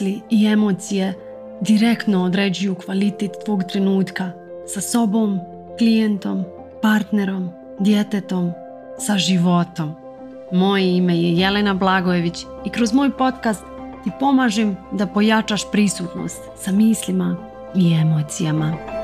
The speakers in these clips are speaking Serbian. misli i emocije direktno određuju kvalitet tvog trenutka sa sobom, klijentom, partnerom, djetetom, sa životom. Moje ime je Jelena Blagojević i kroz moj podcast ti pomažem da pojačaš prisutnost sa mislima i emocijama.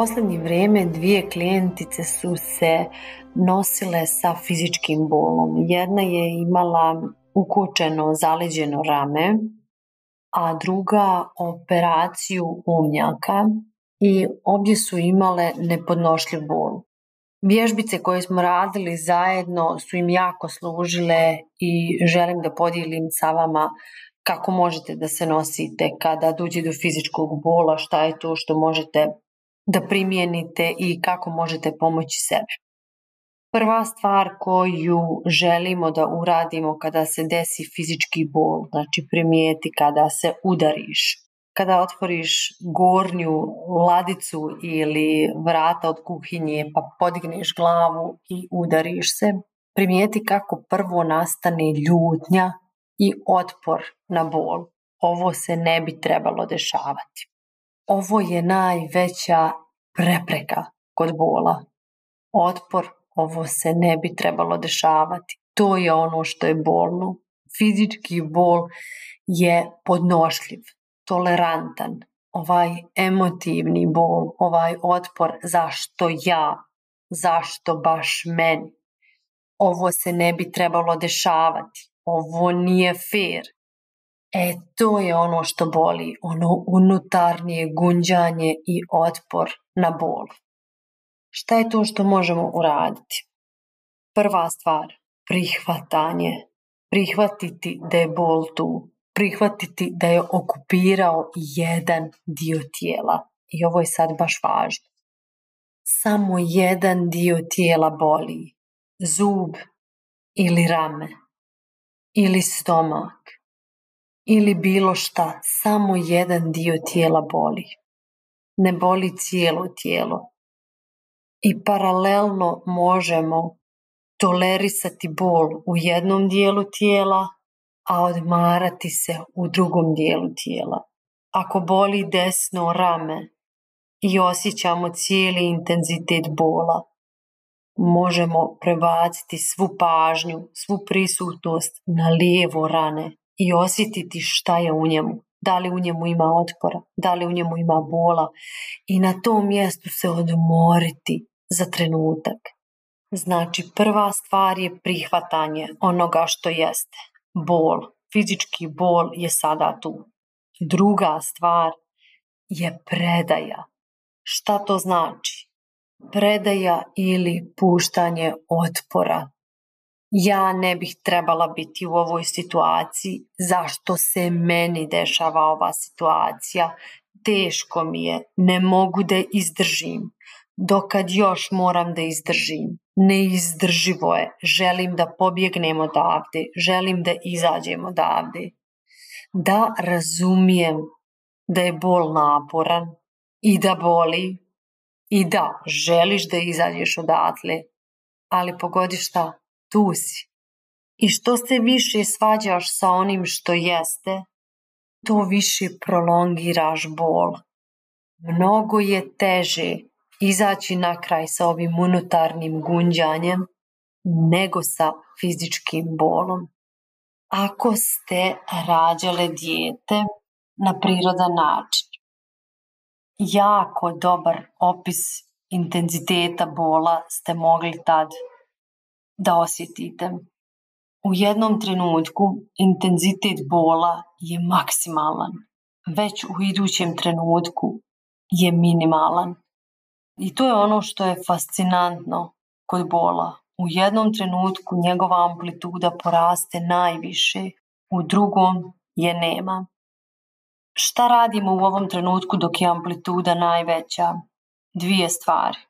posljednje vrijeme dvije klijentice su se nosile sa fizičkim bolom. Jedna je imala ukočeno zaleđeno rame, a druga operaciju umnjaka i ovdje su imale nepodnošljiv bol. Vježbice koje smo radili zajedno su im jako služile i želim da podijelim sa vama kako možete da se nosite kada dođe do fizičkog bola, šta je to što možete da primijenite i kako možete pomoći sebi. Prva stvar koju želimo da uradimo kada se desi fizički bol, znači primijeti kada se udariš, kada otvoriš gornju ladicu ili vrata od kuhinje pa podigneš glavu i udariš se, primijeti kako prvo nastane ljutnja i otpor na bol. Ovo se ne bi trebalo dešavati. Ovo je najveća prepreka kod bola. Otpor, ovo se ne bi trebalo dešavati. To je ono što je bolno. Fizički bol je podnošljiv, tolerantan. Ovaj emotivni bol, ovaj otpor zašto ja, zašto baš meni. Ovo se ne bi trebalo dešavati. Ovo nije fair. E, to je ono što boli, ono unutarnje gunđanje i otpor na bol. Šta je to što možemo uraditi? Prva stvar, prihvatanje. Prihvatiti da je bol tu. Prihvatiti da je okupirao jedan dio tijela. I ovo je sad baš važno. Samo jedan dio tijela boli. Zub ili rame ili stomak ili bilo šta, samo jedan dio tijela boli. Ne boli cijelo tijelo. I paralelno možemo tolerisati bol u jednom dijelu tijela, a odmarati se u drugom dijelu tijela. Ako boli desno rame i osjećamo cijeli intenzitet bola, možemo prebaciti svu pažnju, svu prisutnost na lijevo rane i osjetiti šta je u njemu. Da li u njemu ima otpora, da li u njemu ima bola i na tom mjestu se odmoriti za trenutak. Znači prva stvar je prihvatanje onoga što jeste. Bol, fizički bol je sada tu. Druga stvar je predaja. Šta to znači? Predaja ili puštanje otpora ja ne bih trebala biti u ovoj situaciji, zašto se meni dešava ova situacija, teško mi je, ne mogu da izdržim, dokad još moram da izdržim, neizdrživo je, želim da pobjegnemo odavde, želim da izađemo odavde. Da razumijem da je bol naporan i da boli i da želiš da izađeš odatle, ali pogodi šta, tu si. I što se više svađaš sa onim što jeste, to više prolongiraš bol. Mnogo je teže izaći na kraj sa ovim unutarnjim gunđanjem nego sa fizičkim bolom. Ako ste rađale dijete na prirodan način, jako dobar opis intenziteta bola ste mogli tad da osjetite. U jednom trenutku intenzitet bola je maksimalan, već u idućem trenutku je minimalan. I to je ono što je fascinantno kod bola. U jednom trenutku njegova amplituda poraste najviše, u drugom je nema. Šta radimo u ovom trenutku dok je amplituda najveća? Dvije stvari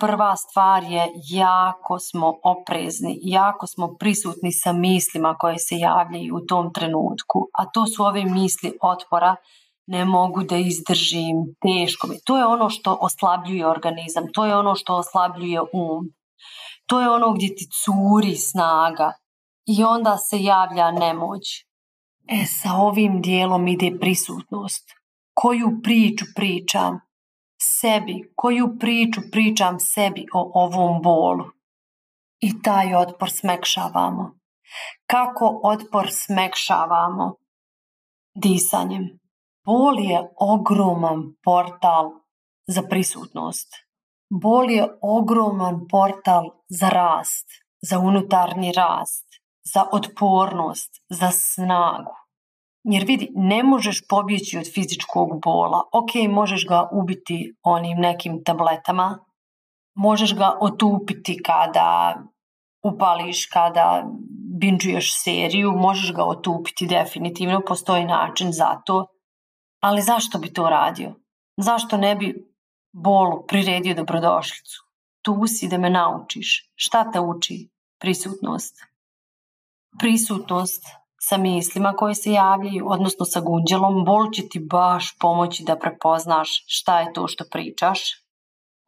prva stvar je jako smo oprezni, jako smo prisutni sa mislima koje se javljaju u tom trenutku, a to su ove misli otpora, ne mogu da izdržim, teško mi. To je ono što oslabljuje organizam, to je ono što oslabljuje um. To je ono gdje ti curi snaga i onda se javlja nemoć. E, sa ovim dijelom ide prisutnost. Koju priču pričam? sebi, koju priču pričam sebi o ovom bolu. I taj otpor smekšavamo. Kako otpor smekšavamo? Disanjem. Bol je ogroman portal za prisutnost. Bol je ogroman portal za rast, za unutarnji rast, za otpornost, za snagu. Jer vidi, ne možeš pobjeći od fizičkog bola. Ok, možeš ga ubiti onim nekim tabletama, možeš ga otupiti kada upališ, kada binđuješ seriju, možeš ga otupiti definitivno, postoji način za to. Ali zašto bi to radio? Zašto ne bi bolu priredio dobrodošlicu? Tu si da me naučiš. Šta te uči? Prisutnost. Prisutnost sa mislima koje se javljaju, odnosno sa gunđelom, bol će ti baš pomoći da prepoznaš šta je to što pričaš.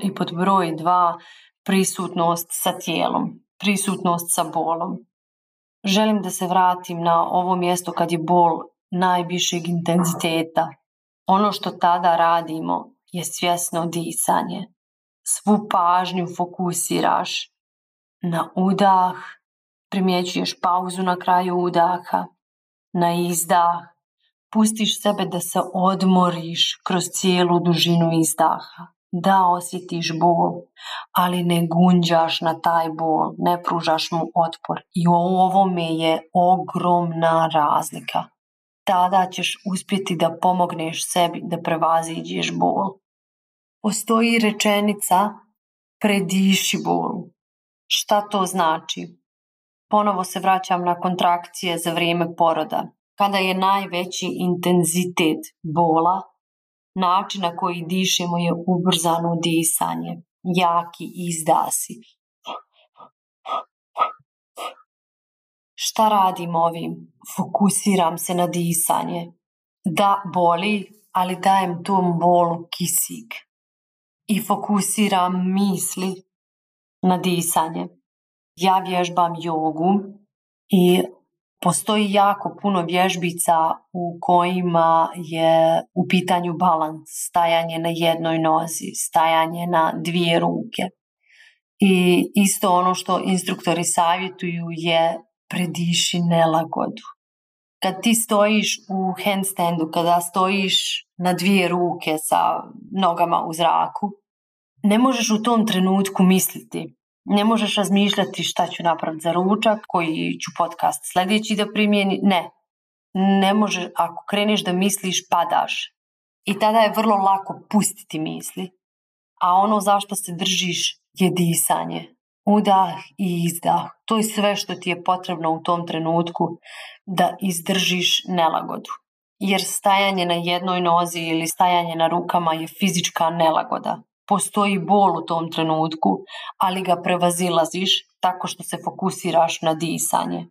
I pod broj dva, prisutnost sa tijelom, prisutnost sa bolom. Želim da se vratim na ovo mjesto kad je bol najvišeg intenziteta. Ono što tada radimo je svjesno disanje. Svu pažnju fokusiraš na udah Primjećuješ pauzu na kraju udaha, na izdah. Pustiš sebe da se odmoriš kroz cijelu dužinu izdaha. Da osjetiš bol, ali ne gunđaš na taj bol, ne pružaš mu otpor. I u ovome je ogromna razlika. Tada ćeš uspjeti da pomogneš sebi da prevaziđeš bol. Postoji rečenica prediši bolu. Šta to znači? ponovo se vraćam na kontrakcije za vrijeme poroda, kada je najveći intenzitet bola, način na koji dišemo je ubrzano disanje, jaki izdasi. Šta radim ovim? Fokusiram se na disanje. Da, boli, ali dajem tom bolu kisik. I fokusiram misli na disanje. Ja vježbam jogu i postoji jako puno vježbica u kojima je u pitanju balans, stajanje na jednoj nozi, stajanje na dvije ruke. I isto ono što instruktori savjetuju je prediši nelagodu. Kad ti stojiš u handstandu, kada stojiš na dvije ruke sa nogama u zraku, ne možeš u tom trenutku misliti ne možeš razmišljati šta ću napraviti za ručak, koji ću podcast sljedeći da primijeni Ne. Ne možeš, ako kreneš da misliš, padaš. I tada je vrlo lako pustiti misli. A ono zašto se držiš je disanje. Udah i izdah. To je sve što ti je potrebno u tom trenutku da izdržiš nelagodu. Jer stajanje na jednoj nozi ili stajanje na rukama je fizička nelagoda postoji bol u tom trenutku, ali ga prevazilaziš tako što se fokusiraš na disanje.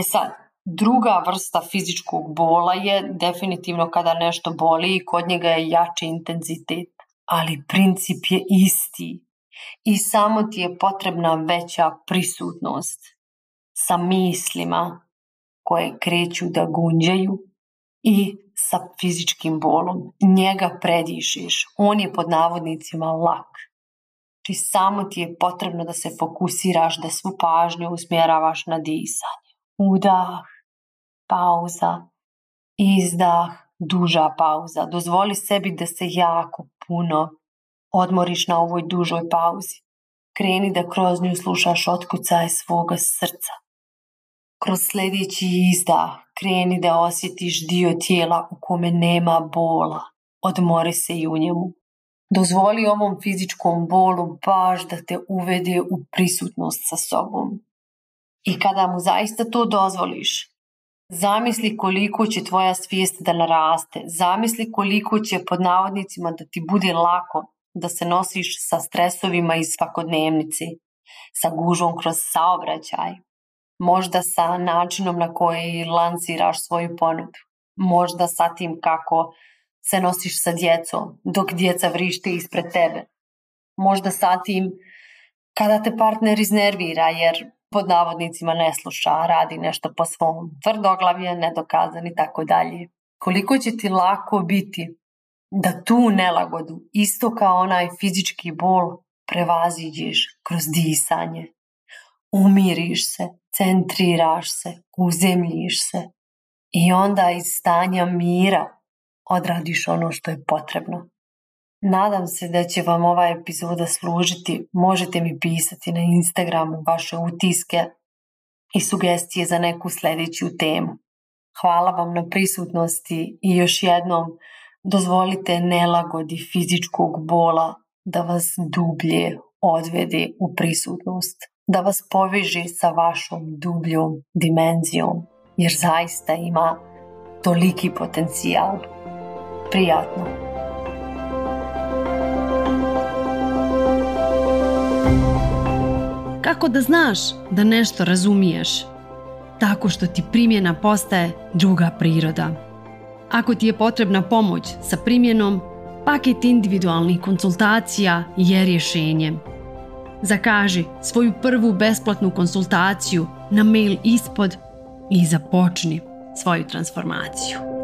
E sad, druga vrsta fizičkog bola je definitivno kada nešto boli i kod njega je jači intenzitet, ali princip je isti i samo ti je potrebna veća prisutnost sa mislima koje kreću da gunđaju i sa fizičkim bolom, njega predišiš, on je pod navodnicima lak. Či znači, samo ti je potrebno da se fokusiraš, da svu pažnju usmjeravaš na disanje. Udah, pauza, izdah, duža pauza. Dozvoli sebi da se jako puno odmoriš na ovoj dužoj pauzi. Kreni da kroz nju slušaš otkucaje svoga srca kroz sljedeći izdah kreni da osjetiš dio tijela u kome nema bola. Odmori se i u njemu. Dozvoli ovom fizičkom bolu baš da te uvede u prisutnost sa sobom. I kada mu zaista to dozvoliš, zamisli koliko će tvoja svijest da naraste, zamisli koliko će pod navodnicima da ti bude lako da se nosiš sa stresovima iz svakodnevnici, sa gužom kroz saobraćaj, možda sa načinom na koji lanciraš svoju ponudu, možda sa tim kako se nosiš sa djecom dok djeca vrište ispred tebe, možda sa tim kada te partner iznervira jer pod navodnicima ne sluša, radi nešto po svom tvrdoglavlje, nedokazan i tako dalje. Koliko će ti lako biti da tu nelagodu, isto kao onaj fizički bol, prevaziđeš kroz disanje, umiriš se, centriraš se, uzemljiš se i onda iz stanja mira odradiš ono što je potrebno. Nadam se da će vam ova epizoda služiti. Možete mi pisati na Instagramu vaše utiske i sugestije za neku sljedeću temu. Hvala vam na prisutnosti i još jednom dozvolite nelagodi fizičkog bola da vas dublje odvede u prisutnost da vas poveži sa vašom dubljom dimenzijom, jer zaista ima toliki potencijal. Prijatno! Kako da znaš da nešto razumiješ? Tako što ti primjena postaje druga priroda. Ako ti je potrebna pomoć sa primjenom, paket individualnih konsultacija je rješenje. Zakaži svoju prvu besplatnu konsultaciju na mail ispod i započni svoju transformaciju.